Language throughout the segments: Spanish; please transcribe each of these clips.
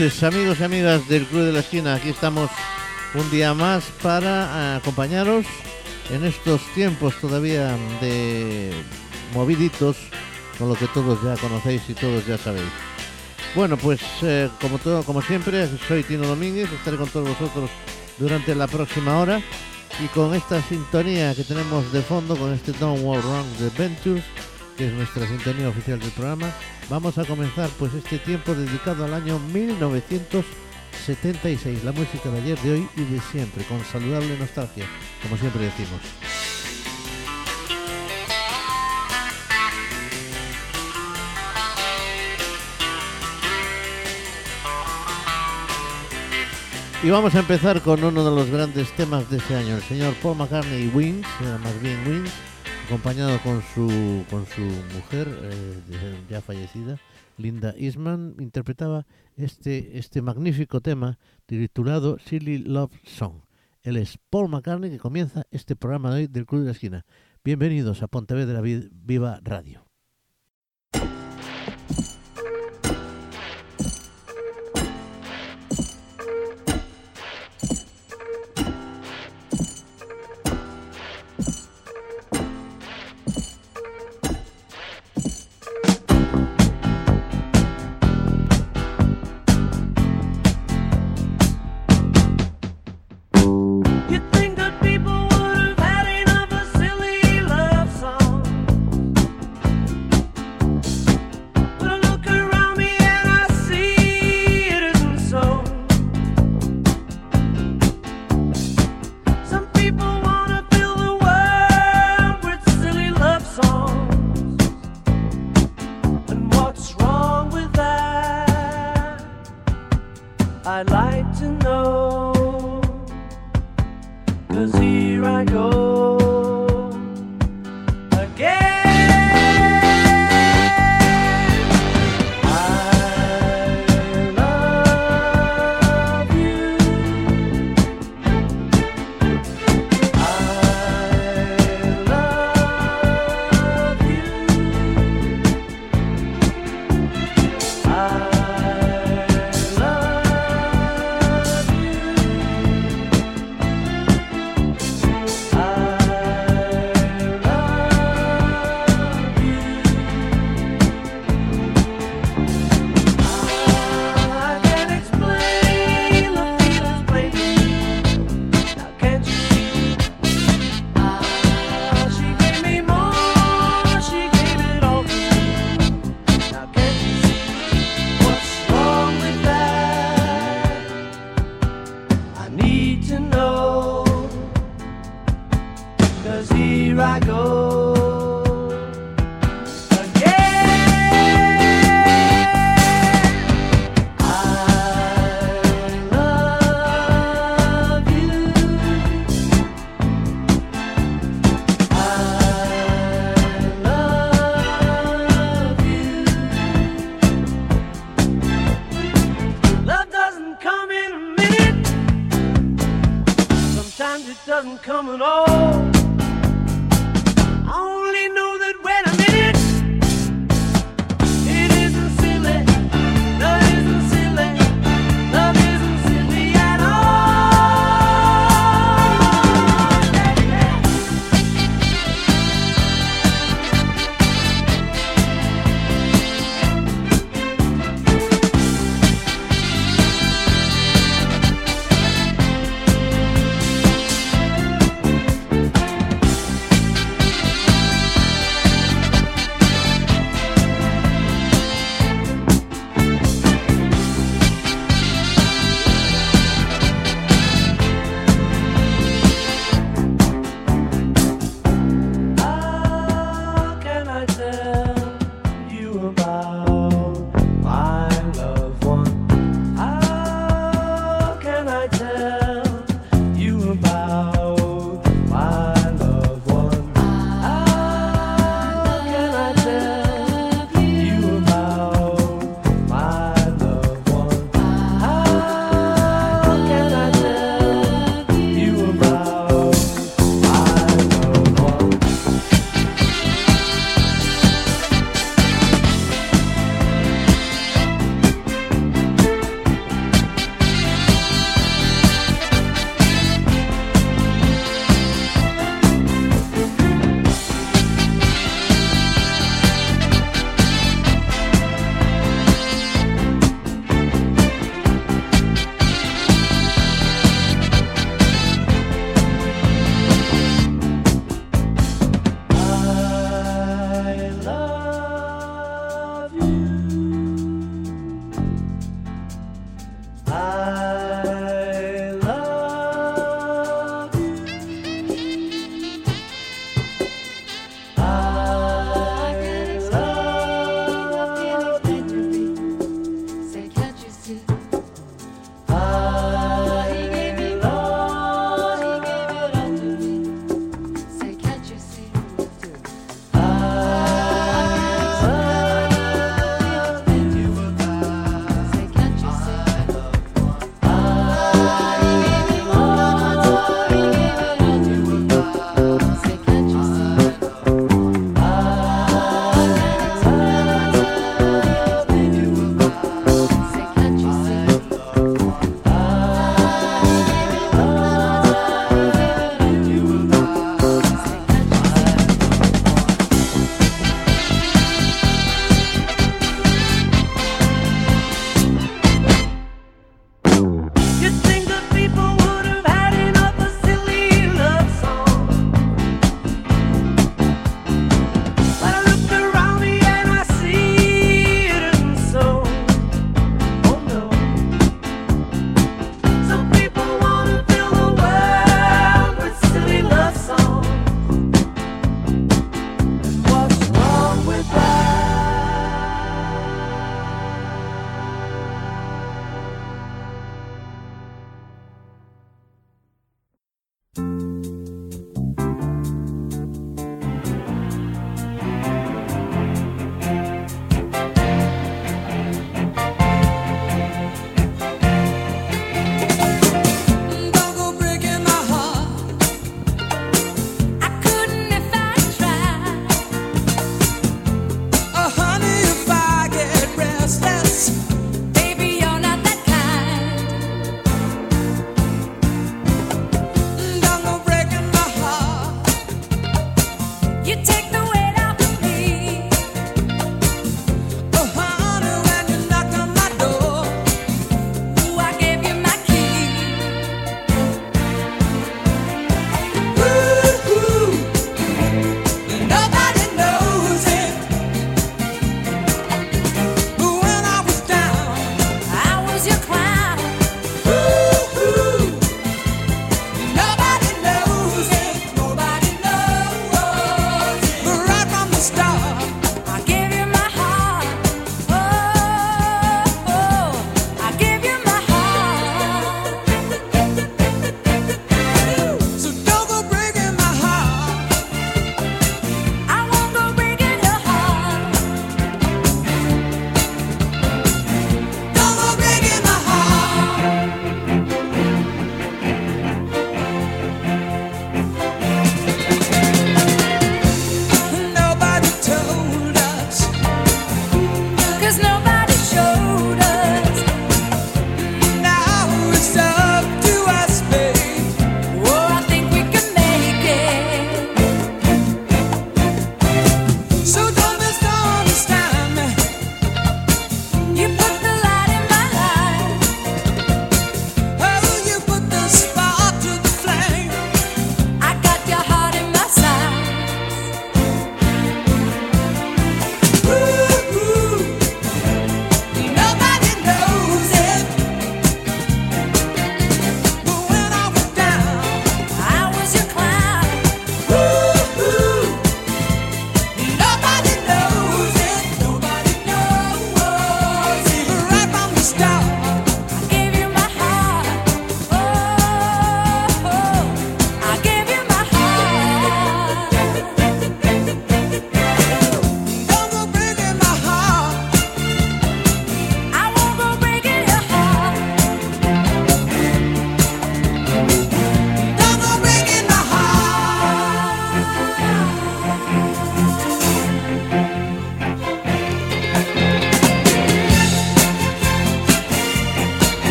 noches, amigos y amigas del Club de la Esquina. Aquí estamos un día más para acompañaros en estos tiempos todavía de moviditos, con lo que todos ya conocéis y todos ya sabéis. Bueno, pues eh, como todo, como siempre, soy Tino Domínguez, estaré con todos vosotros durante la próxima hora y con esta sintonía que tenemos de fondo, con este Don't Walk Wrong de Ventures, que es nuestra sintonía oficial del programa, vamos a comenzar pues este tiempo dedicado al año 1976, la música de ayer, de hoy y de siempre, con saludable nostalgia, como siempre decimos. Y vamos a empezar con uno de los grandes temas de ese año, el señor Paul McCartney Wings, más bien Wings, acompañado con su, con su mujer, eh, ya fallecida, Linda Eastman, interpretaba este, este magnífico tema titulado Silly Love Song. Él es Paul McCartney que comienza este programa de hoy del Club de la Esquina. Bienvenidos a Pontevedra Viva Radio.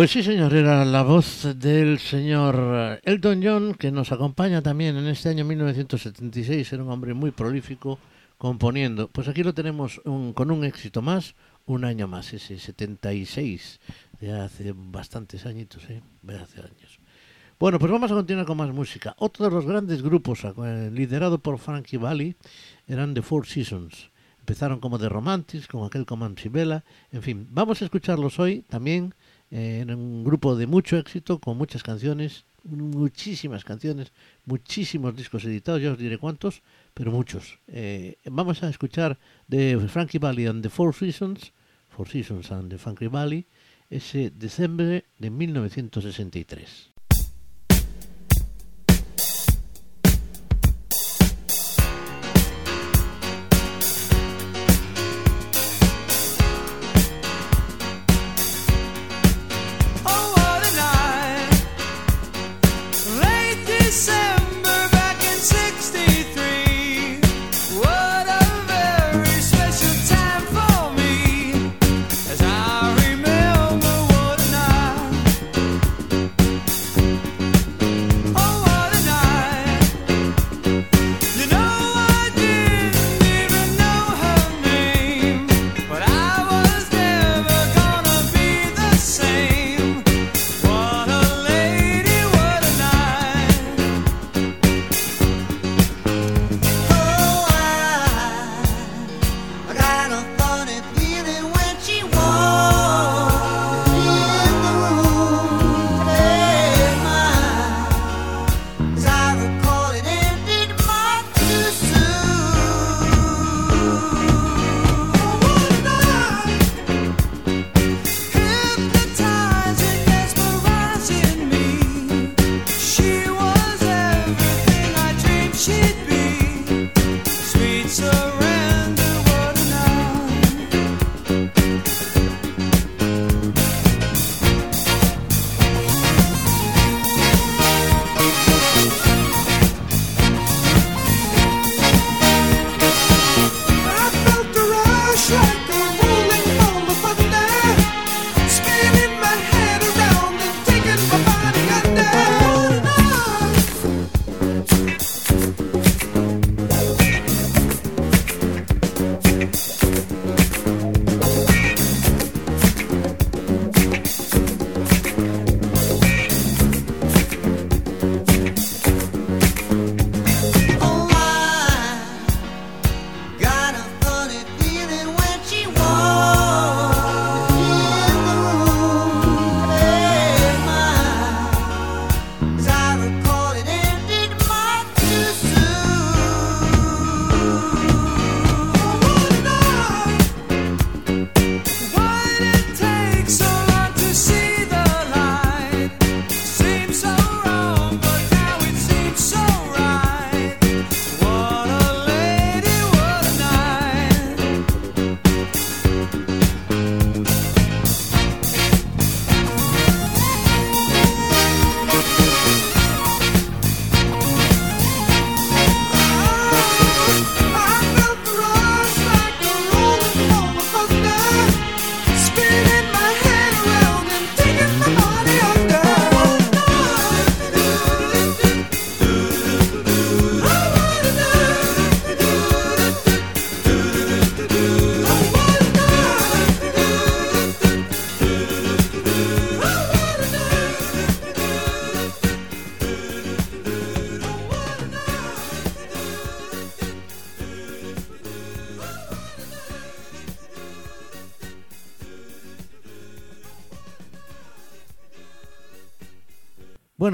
Pues sí, señor, era la voz del señor Elton John, que nos acompaña también en este año 1976. Era un hombre muy prolífico componiendo. Pues aquí lo tenemos con un éxito más, un año más, ese 76, de hace bastantes añitos, ¿eh? hace años. Bueno, pues vamos a continuar con más música. Otro de los grandes grupos, eh, liderado por Frankie Valli, eran The Four Seasons. Empezaron como The Romantics, con aquel como Sibela. En fin, vamos a escucharlos hoy también eh, en un grupo de mucho éxito, con muchas canciones, muchísimas canciones, muchísimos discos editados, ya os diré cuántos, pero muchos. Eh, vamos a escuchar de Frankie Valli and the Four Seasons, Four Seasons and the Frankie Valli, ese diciembre de 1963.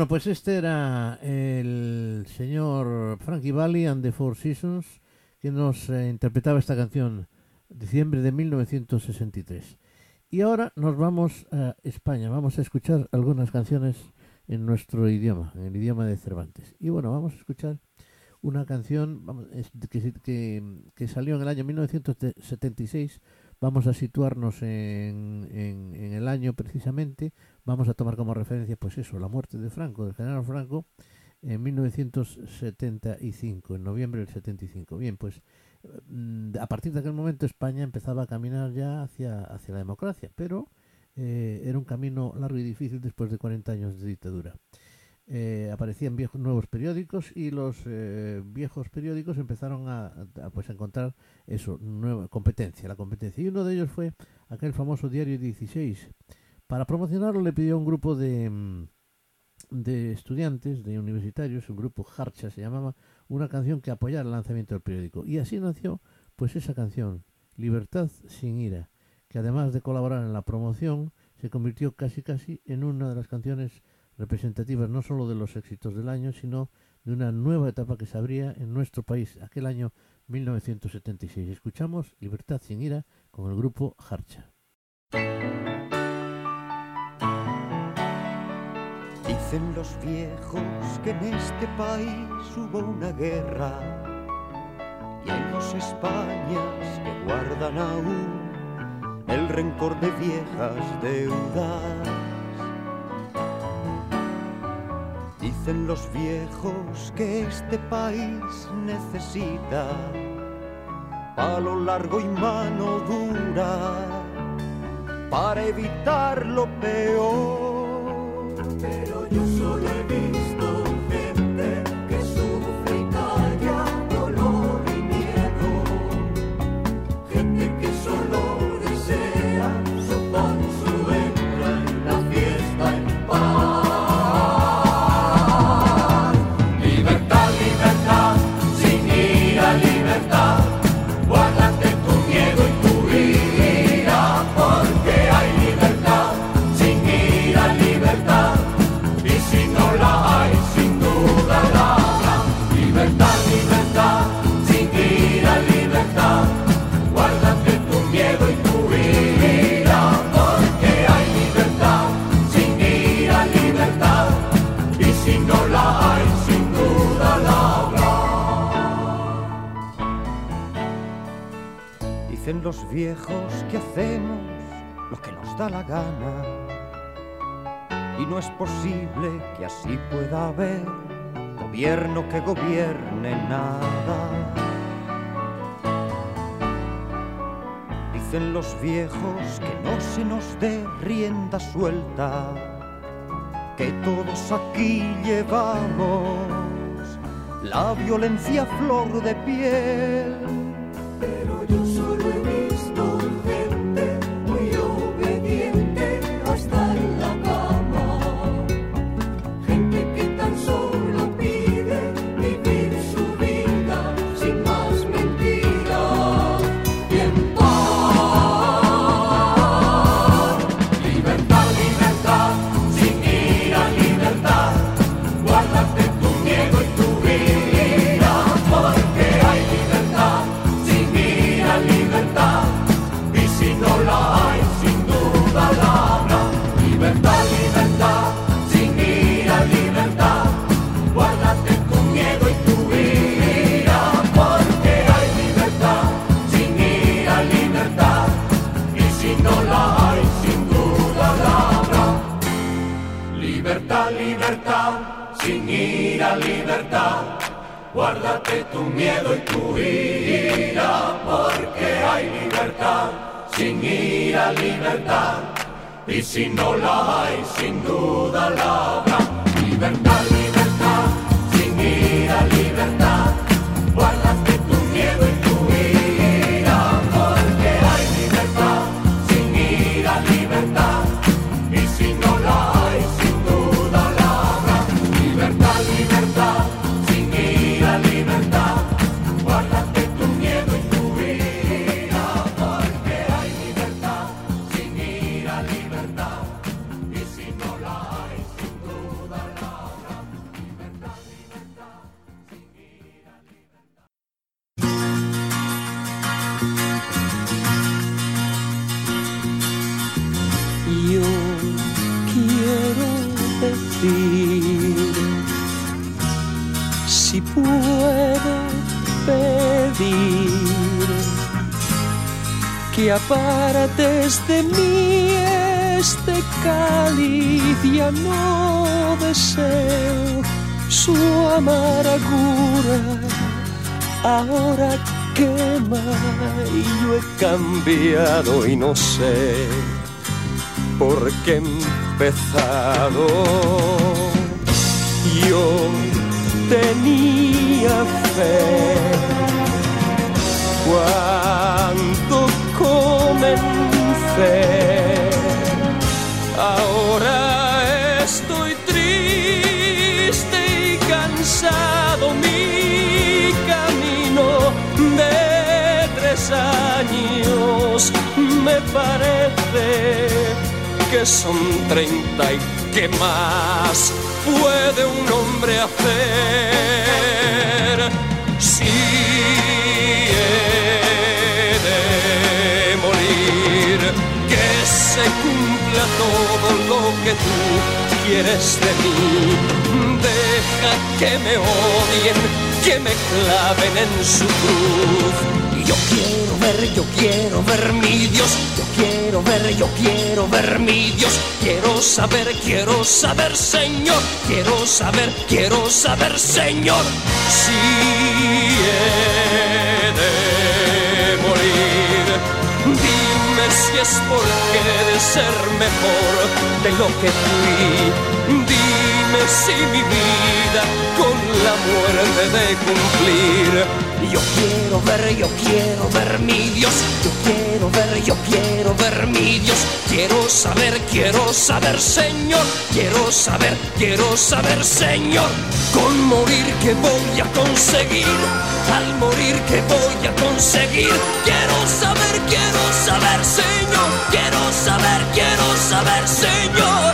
Pues este era el señor Frankie Valli and the Four Seasons que nos eh, interpretaba esta canción diciembre de 1963. Y ahora nos vamos a España, vamos a escuchar algunas canciones en nuestro idioma, en el idioma de Cervantes. Y bueno, vamos a escuchar una canción que, salió en el año 1976 vamos a situarnos en, el año precisamente, vamos a tomar como referencia, pues eso, la muerte de Franco, del general Franco, en 1975, en noviembre del 75. Bien, pues mm, a partir de aquel momento España empezaba a caminar ya hacia, hacia la democracia, pero eh, era un camino largo y difícil después de 40 años de dictadura. Eh, aparecían nuevos periódicos y los eh, viejos periódicos empezaron a, pues a encontrar eso, nueva competencia, la competencia. Y uno de ellos fue aquel famoso Diario 16. Para promocionarlo le pidió a un grupo de, mm, de estudiantes, de universitarios, un grupo Harcha se llamaba, una canción que apoyara el lanzamiento del periódico. Y así nació pues esa canción, Libertad sin ira, que además de colaborar en la promoción, se convirtió casi casi en una de las canciones representativas no solo de los éxitos del año, sino de una nueva etapa que se abría en nuestro país aquel año 1976. Escuchamos Libertad sin ira con el grupo Harcha. Dicen los viejos que en este país hubo una guerra y hay dos Españas que guardan aún el rencor de viejas deudas. Dicen los viejos que este país necesita palo largo y mano dura para evitar lo peor. Pero yo los viejos que hacemos lo que nos da la gana. Y no es posible que así pueda haber gobierno que gobierne nada. Dicen los viejos que no se nos dé rienda suelta, que todos aquí llevamos la violencia flor de piel. Tu miedo y tu ira, porque hay libertad, sin ira, libertad. Y si no la hay, sin duda la habrá. Libertad, si puedo pedir que apartes de mí este cáliz, no deseo su amargura, ahora quema y yo he cambiado y no sé porque he empezado. Yo tenía fe cuando comencé. Ahora estoy triste y cansado. Mi camino de tres años me parece que son treinta y que más puede un hombre hacer si he de morir que se cumpla todo lo que tú quieres de mí. Deja que me odien que me claven en su cruz yo quiero ver, yo quiero ver mi Dios, yo quiero ver, yo quiero ver mi Dios, quiero saber, quiero saber, Señor, quiero saber, quiero saber, Señor, si he de morir. Dime si es porque he de ser mejor de lo que fui. Dime si mi vida con la muerte de cumplir. Ver, yo quiero ver mi Dios. Yo quiero ver, yo quiero ver mi Dios. Quiero saber, quiero saber, Señor. Quiero saber, quiero saber, Señor. Con morir que voy a conseguir. Al morir que voy a conseguir. Quiero saber, quiero saber, Señor. Quiero saber, quiero saber, Señor.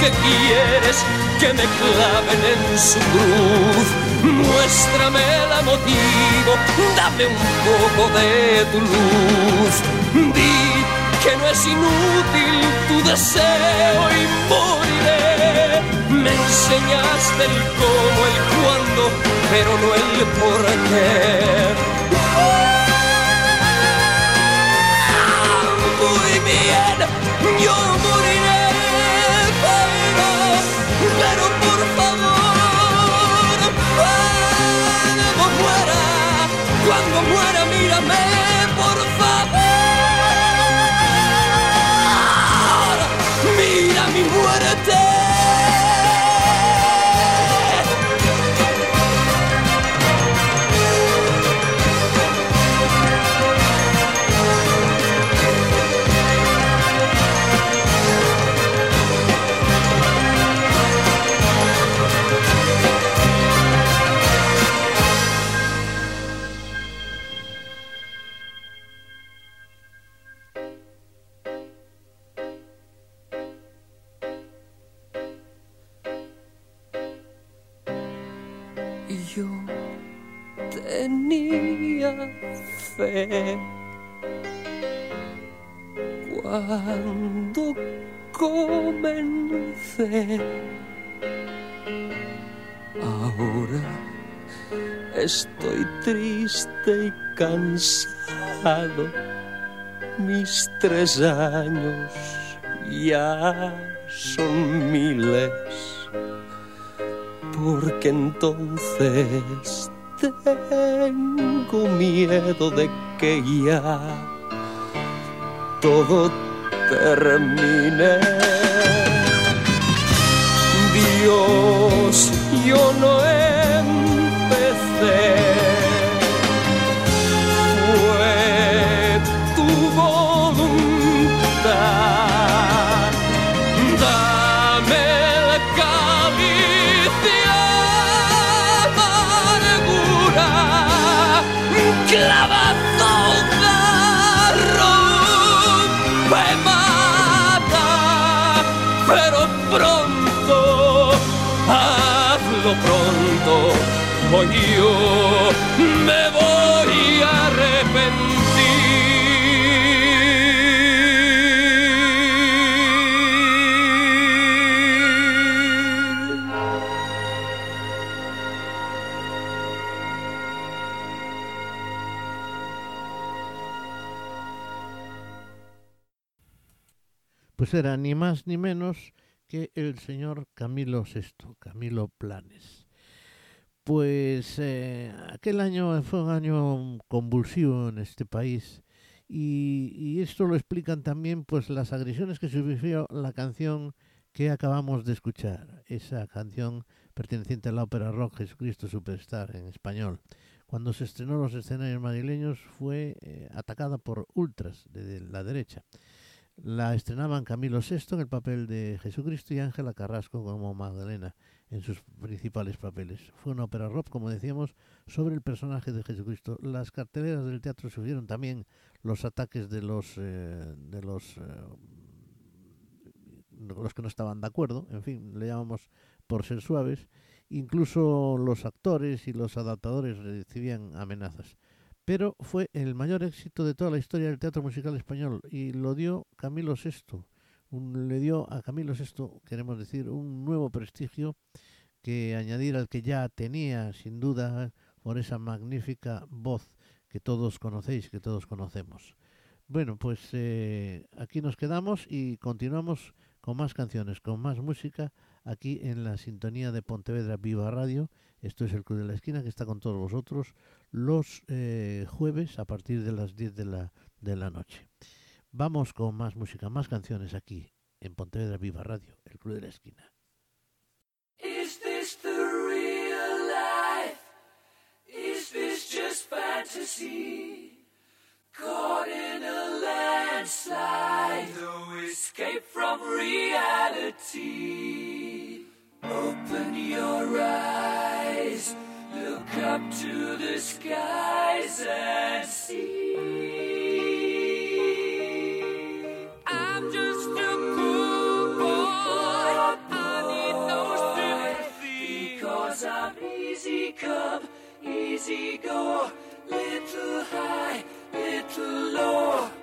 Qué quieres que me claven en su cruz. Muéstrame la motivo, dame un poco de tu luz. Di que no es inútil tu deseo y moriré. Me enseñaste el cómo, el cuándo, pero no el por qué. Muy bien, yo moriré, muera, mírame, tenía fe cuando comencé. Ahora estoy triste y cansado. Mis tres años ya son miles porque entonces tengo miedo de que ya todo termine. Dios, yo no empecé. Yo me voy a arrepentir. Pues era ni más ni menos que el señor Camilo VI, Camilo Planes. Pues eh, aquel año fue un año convulsivo en este país y, y esto lo explican también pues las agresiones que sufrió la canción que acabamos de escuchar, esa canción perteneciente a la ópera rock Jesucristo Superstar en español. Cuando se estrenó en los escenarios madrileños fue eh, atacada por ultras de la derecha. La estrenaban Camilo VI en el papel de Jesucristo y Ángela Carrasco como Magdalena en sus principales papeles. Fue una ópera rock, como decíamos, sobre el personaje de Jesucristo. Las carteleras del teatro sufrieron también los ataques de los eh, de los eh, los que no estaban de acuerdo, en fin, le llamamos por ser suaves, incluso los actores y los adaptadores recibían amenazas. Pero fue el mayor éxito de toda la historia del teatro musical español y lo dio Camilo VI. Le dio a Camilo VI, queremos decir, un nuevo prestigio que añadir al que ya tenía, sin duda, por esa magnífica voz que todos conocéis, que todos conocemos. Bueno, pues eh, aquí nos quedamos y continuamos con más canciones, con más música, aquí en la sintonía de Pontevedra Viva Radio. Esto es el Club de la Esquina que está con todos vosotros los eh, jueves a partir de las 10 de la, de la noche. Vamos con más música, más canciones aquí en Pontevedra Viva Radio, el Club de la Esquina. Is this the real life? Is this just fantasy? Caught in a landslide, no escape from reality. Open your eyes, look up to the skies and see. Easy go. Little high, little low.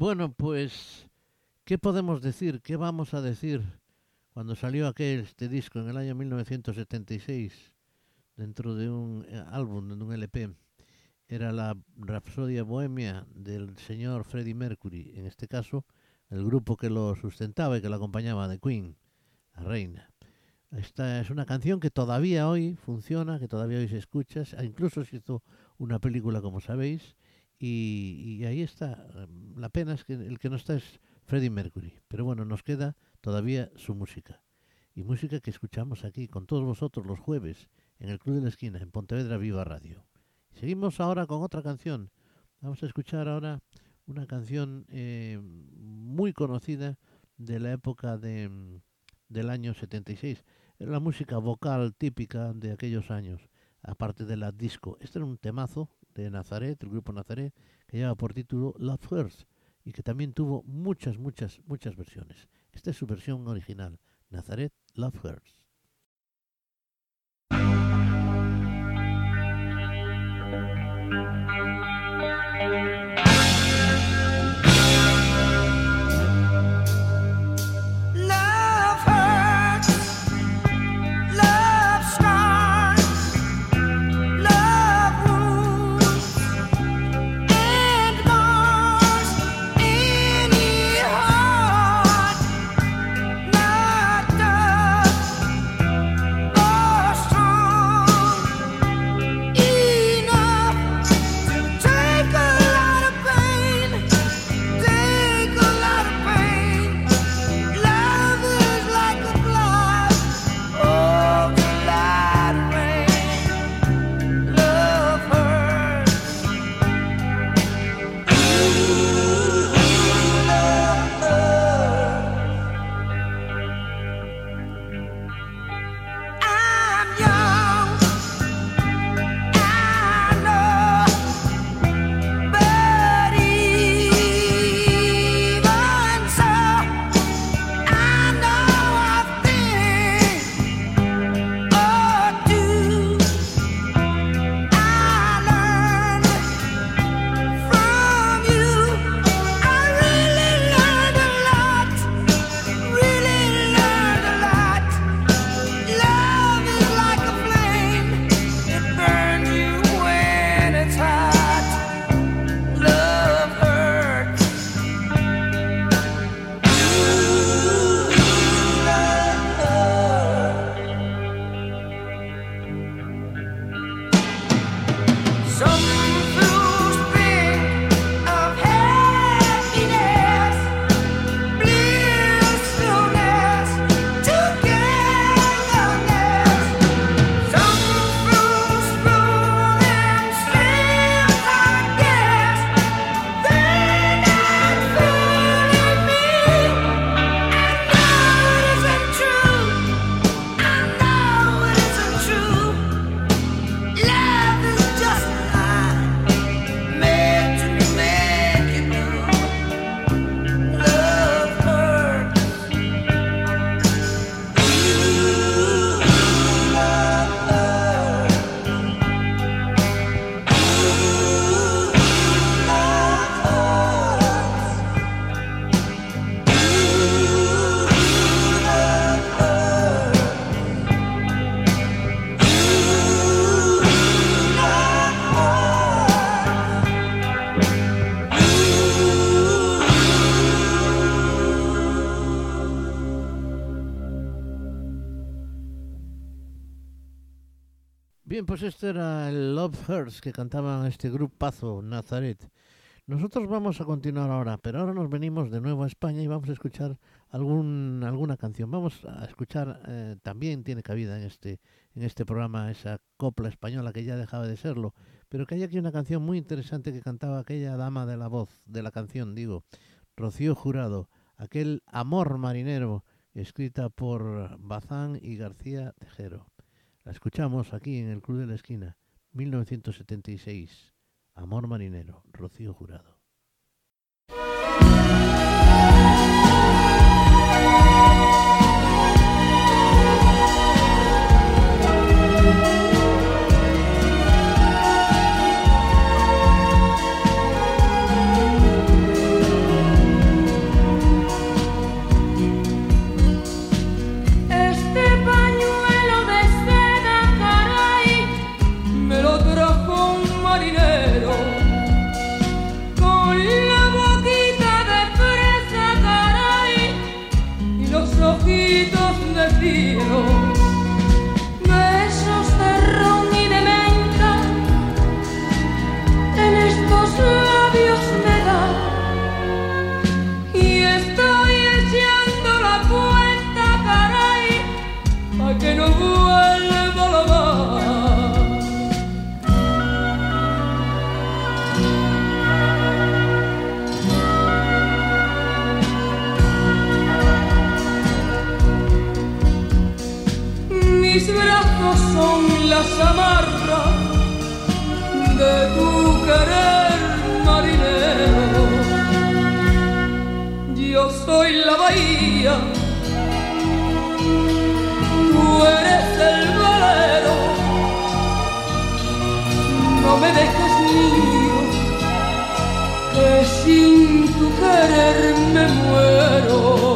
Bueno, pues, ¿qué podemos decir? ¿Qué vamos a decir cuando salió aquel este disco en el año 1976 dentro de un eh, álbum, de un LP? Era la Rapsodia Bohemia del señor Freddie Mercury, en este caso, el grupo que lo sustentaba y que lo acompañaba de Queen, la reina. Esta es una canción que todavía hoy funciona, que todavía hoy se escucha, incluso se hizo una película, como sabéis, y, y ahí está. em, La pena es que el que no está es Freddie Mercury. Pero bueno, nos queda todavía su música. Y música que escuchamos aquí con todos vosotros los jueves en el Club de la Esquina, en Pontevedra Viva Radio. Seguimos ahora con otra canción. Vamos a escuchar ahora una canción eh, muy conocida de la época de, mm, del año 76. Era la música vocal típica de aquellos años, aparte de la disco. Este era un temazo de Nazaret, el grupo Nazaret, que lleva por título Love First y que también tuvo muchas, muchas, muchas versiones. Esta es su versión original, Nazaret Love First. Love pues este era el Love Hurts que cantaban este grupazo Nazaret. Nosotros vamos a continuar ahora, pero ahora nos venimos de nuevo a España y vamos a escuchar algún, alguna canción. Vamos a escuchar, eh, también tiene cabida en este, en este programa esa copla española que ya dejaba de serlo, pero que hay aquí una canción muy interesante que cantaba aquella dama de la voz, de la canción, digo, Rocío Jurado, aquel Amor Marinero, escrita por Bazán y García Tejero. La escuchamos aquí en el Club de la Esquina, 1976. Amor Marinero, Rocío Jurado. Querer marinero. Yo soy la bahía, tú eres el velero. No me dejes niño, que sin tu querer me muero.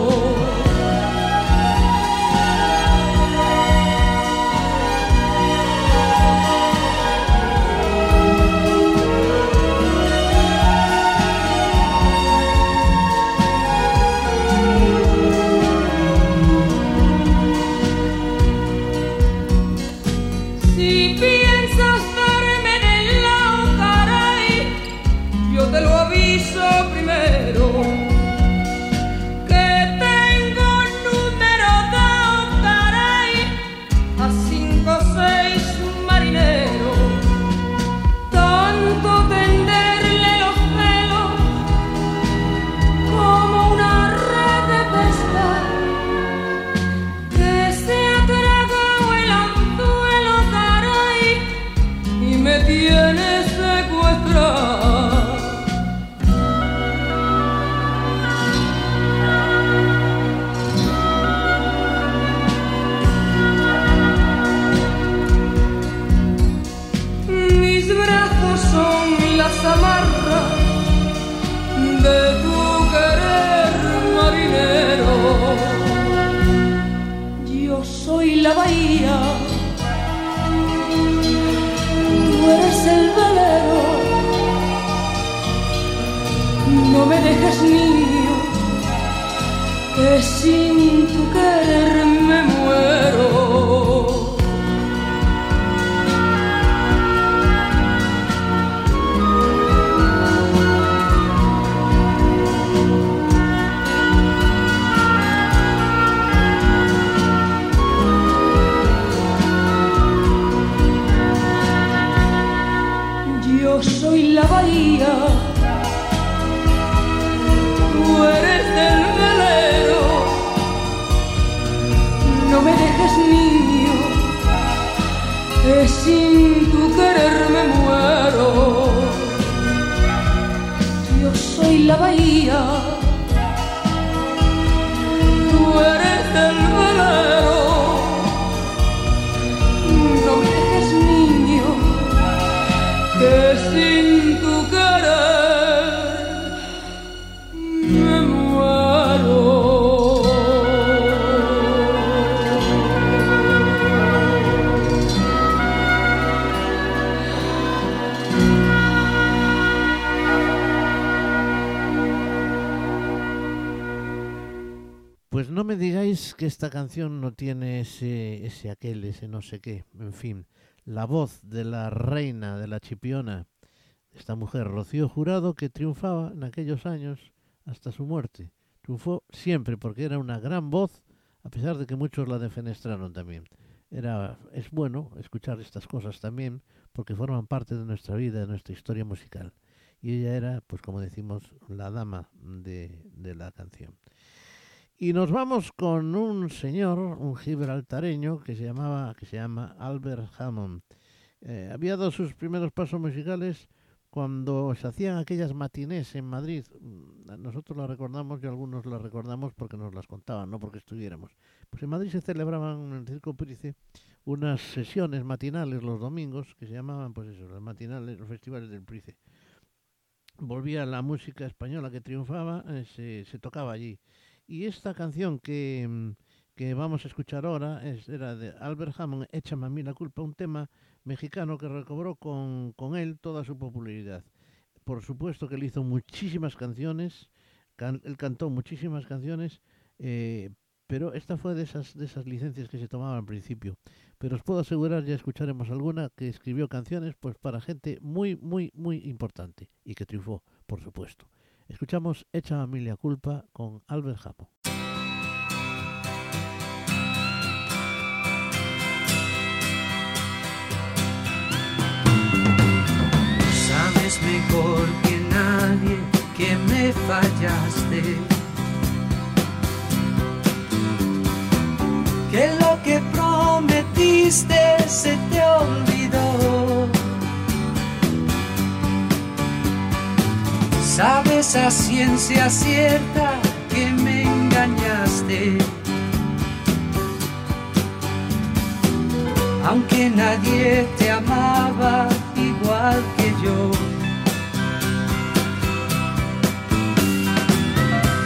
Esta canción no tiene ese, ese aquel, ese no sé qué, en fin. la voz de la reina de la chipiona, esta mujer, Rocío Jurado, que triunfaba en aquellos años hasta su muerte. Triunfó siempre porque era una gran voz, a pesar de que muchos la defenestraron también. Era, es bueno escuchar estas cosas también porque forman parte de nuestra vida, de nuestra historia musical. Y ella era, pues como decimos, la dama de, de la canción. Y nos vamos con un señor, un gibraltareño que se llamaba, que se llama Albert Hammond. Eh, había dado sus primeros pasos musicales cuando se hacían aquellas matinés en Madrid. Mm, Nosotros las recordamos y algunos las recordamos porque nos las contaban, no porque estuviéramos. Pues en Madrid se celebraban en el Circo Price unas sesiones matinales los domingos que se llamaban, pues eso, las matinales, los festivales del Price. Volvía la música española que triunfaba, eh, se, se tocaba allí. Y esta canción que, mm, que vamos a escuchar ahora es, era de Albert Hammond, Échame a mí la culpa, un tema mexicano que recobró con, con él toda su popularidad. Por supuesto que él hizo muchísimas canciones, can- él cantó muchísimas canciones, eh, pero esta fue de esas, de esas licencias que se tomaban al principio. Pero os puedo asegurar, ya escucharemos alguna, que escribió canciones pues para gente muy, muy, muy importante y que triunfó, por supuesto. Escuchamos Echa a mí la culpa con Albert Hammond. Sabes mejor que nadie que me fallaste. Que lo que prometiste se te olvidó. Sabes a ciencia cierta que me engañaste. aunque nadie te amaba igual que yo.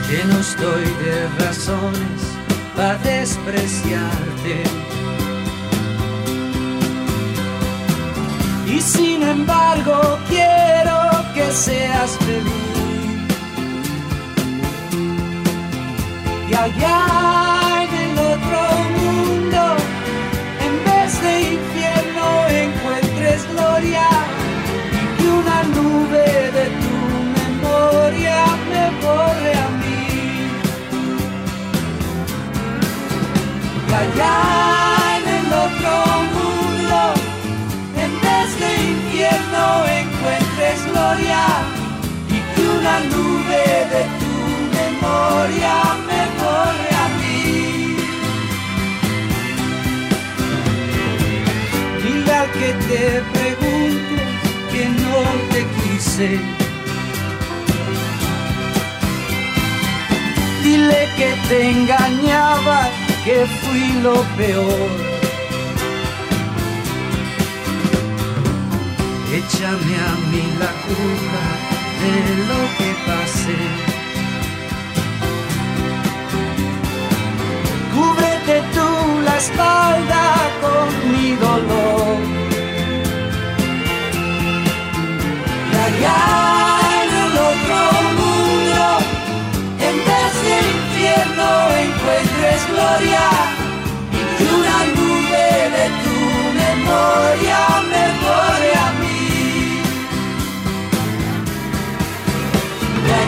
Lleno estoy de razones para despreciarte. Y sin embargo quiero que seas feliz. Y allá en el otro mundo en vez de infierno encuentres gloria y que una nube de tu memoria me borre a mí. Y allá en el otro mundo, en vez de infierno y que una nube de tu memoria me borre a mí. Dile al que te pregunte que no te quise. Dile que te engañaba, que fui lo peor. Échame a mí la culpa de lo que pasé. Cúbrete tú la espalda con mi dolor. Y allá en otro mundo, en vez de infierno encuentres gloria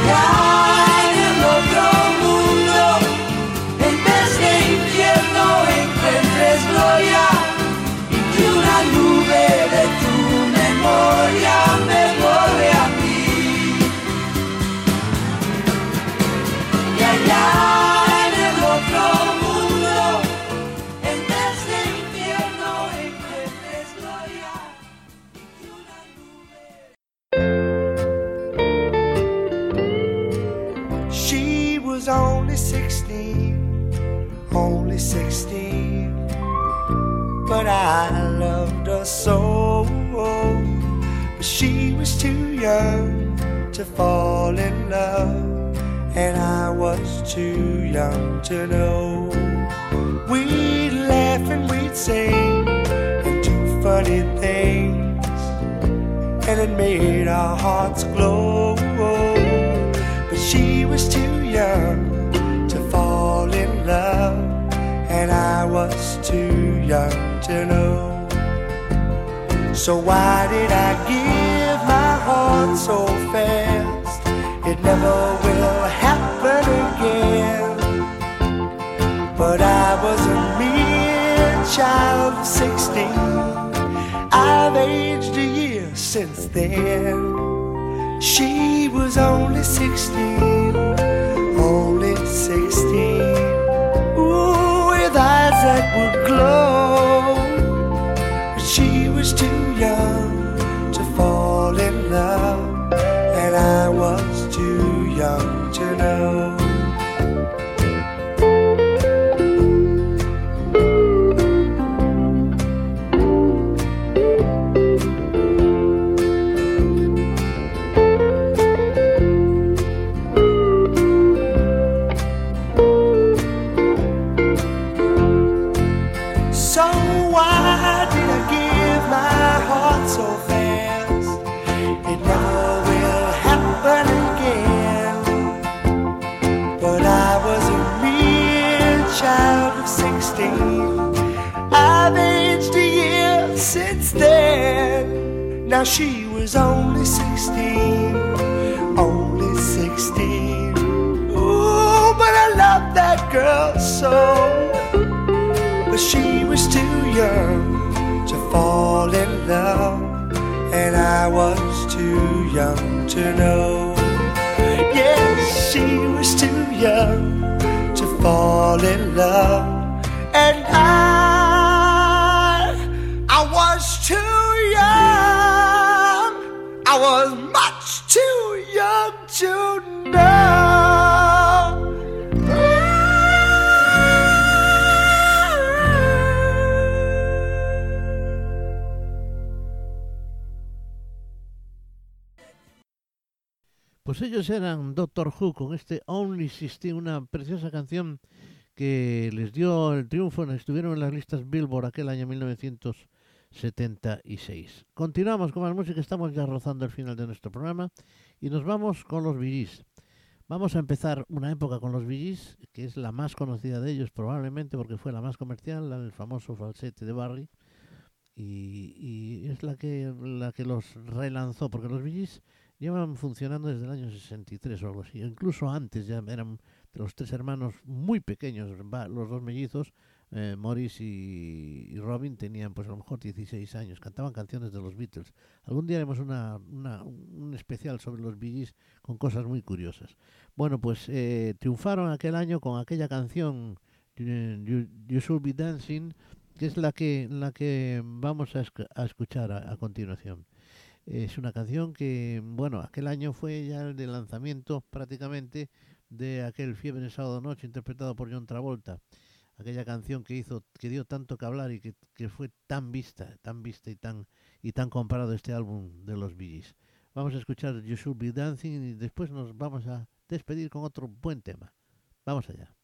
Y I loved her so. But she was too young to fall in love, and I was too young to know. We'd laugh and we'd sing and do funny things, and it made our hearts glow. But she was too young to fall in love, and I was too young to know. So why did I give my heart so fast? It never will happen again. But I was a mere child of 16. I've aged a year since then. She was only 16, only 16. Ooh, with eyes that would glow. Now she was only 16. Only 16. Ooh, but I love that girl so but she was too young to fall in love, and I was too young to know. Yes, she was too young to fall in love, was much too young to know. Pues ellos eran Doctor Who con este Only 16, una preciosa canción que les dio el triunfo, estuvieron en las listas Billboard aquel año 1976. Continuamos con más música, estamos ya rozando el final de nuestro programa y nos vamos con los Gees. Vamos a empezar una época con los Gees, que es la más conocida de ellos probablemente porque fue la más comercial, la del famoso falsete de Barry, y, es la que, la que los relanzó, porque los Gees llevan funcionando desde el año 63 o algo así. Incluso antes ya eran los tres hermanos muy pequeños, los dos mellizos, eh, Morris y, Robin tenían pues a lo mejor 16 años, cantaban canciones de los Beatles. Algún día haremos una, una- un especial sobre los Bee Gees con cosas muy curiosas. Bueno, pues eh, triunfaron aquel año con aquella canción eh, You, Should Be Dancing, que es la que, la que vamos a escuchar a- a continuación. Es una canción que, bueno, aquel año fue ya el de lanzamiento prácticamente de aquel Fiebre de Sábado Noche interpretado por John Travolta. Aquella canción que hizo, que dio tanto que hablar y que, que fue tan vista, tan vista y tan, y tan comparado este álbum de los Bee Gees. Vamos a escuchar You Should Be Dancing y después nos vamos a despedir con otro buen tema. Vamos allá.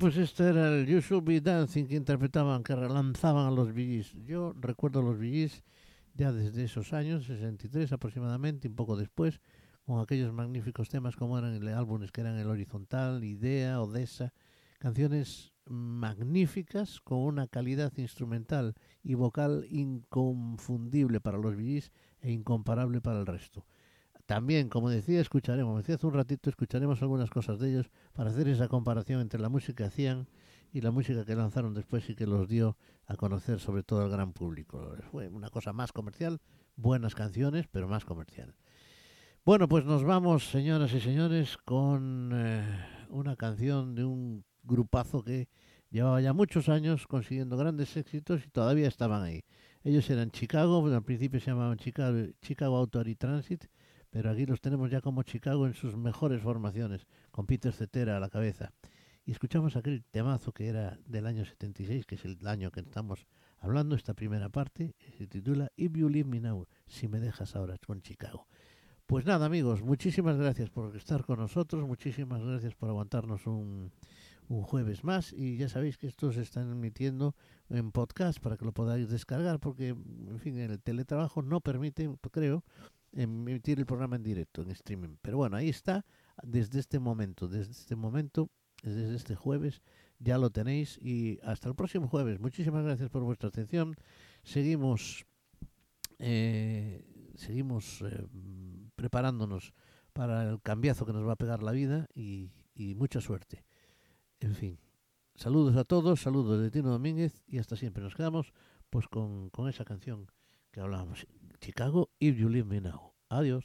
Pues este era el You Should Be Dancing que interpretaban, que relanzaban a los VGs. Yo recuerdo a los VGs ya desde esos años, 63 aproximadamente, un poco después, con aquellos magníficos temas como eran el álbumes que eran El Horizontal, Idea, Odessa, canciones magníficas con una calidad instrumental y vocal inconfundible para los VGs e incomparable para el resto. También, como decía, escucharemos, decía hace un ratito, escucharemos algunas cosas de ellos para hacer esa comparación entre la música que hacían y la música que lanzaron después y que los dio a conocer sobre todo al gran público. Fue una cosa más comercial, buenas canciones, pero más comercial. Bueno, pues nos vamos, señoras y señores, con eh, una canción de un grupazo que llevaba ya muchos años consiguiendo grandes éxitos y todavía estaban ahí. Ellos eran Chicago, al principio se llamaban Chicago, Chicago Authority Transit, pero aquí los tenemos ya como Chicago en sus mejores formaciones, con Peter Cetera a la cabeza. Y escuchamos aquel temazo que era del año 76, que es el año que estamos hablando, esta primera parte, se titula If You Leave Me Now, si me dejas ahora con Chicago. Pues nada, amigos, muchísimas gracias por estar con nosotros, muchísimas gracias por aguantarnos un, un jueves más y ya sabéis que estos se están emitiendo en podcast para que lo podáis descargar porque, en fin, el teletrabajo no permite, creo, emitir el programa en directo, en streaming. Pero bueno, ahí está, desde este momento, desde este momento, desde este jueves, ya lo tenéis y hasta el próximo jueves. Muchísimas gracias por vuestra atención. Seguimos, eh, seguimos eh, preparándonos para el cambiazo que nos va a pegar la vida y, y mucha suerte. En fin, saludos a todos, saludos de Tino Domínguez y hasta siempre. Nos quedamos pues con, con esa canción que hablábamos. Chicago, If You Leave. Adiós.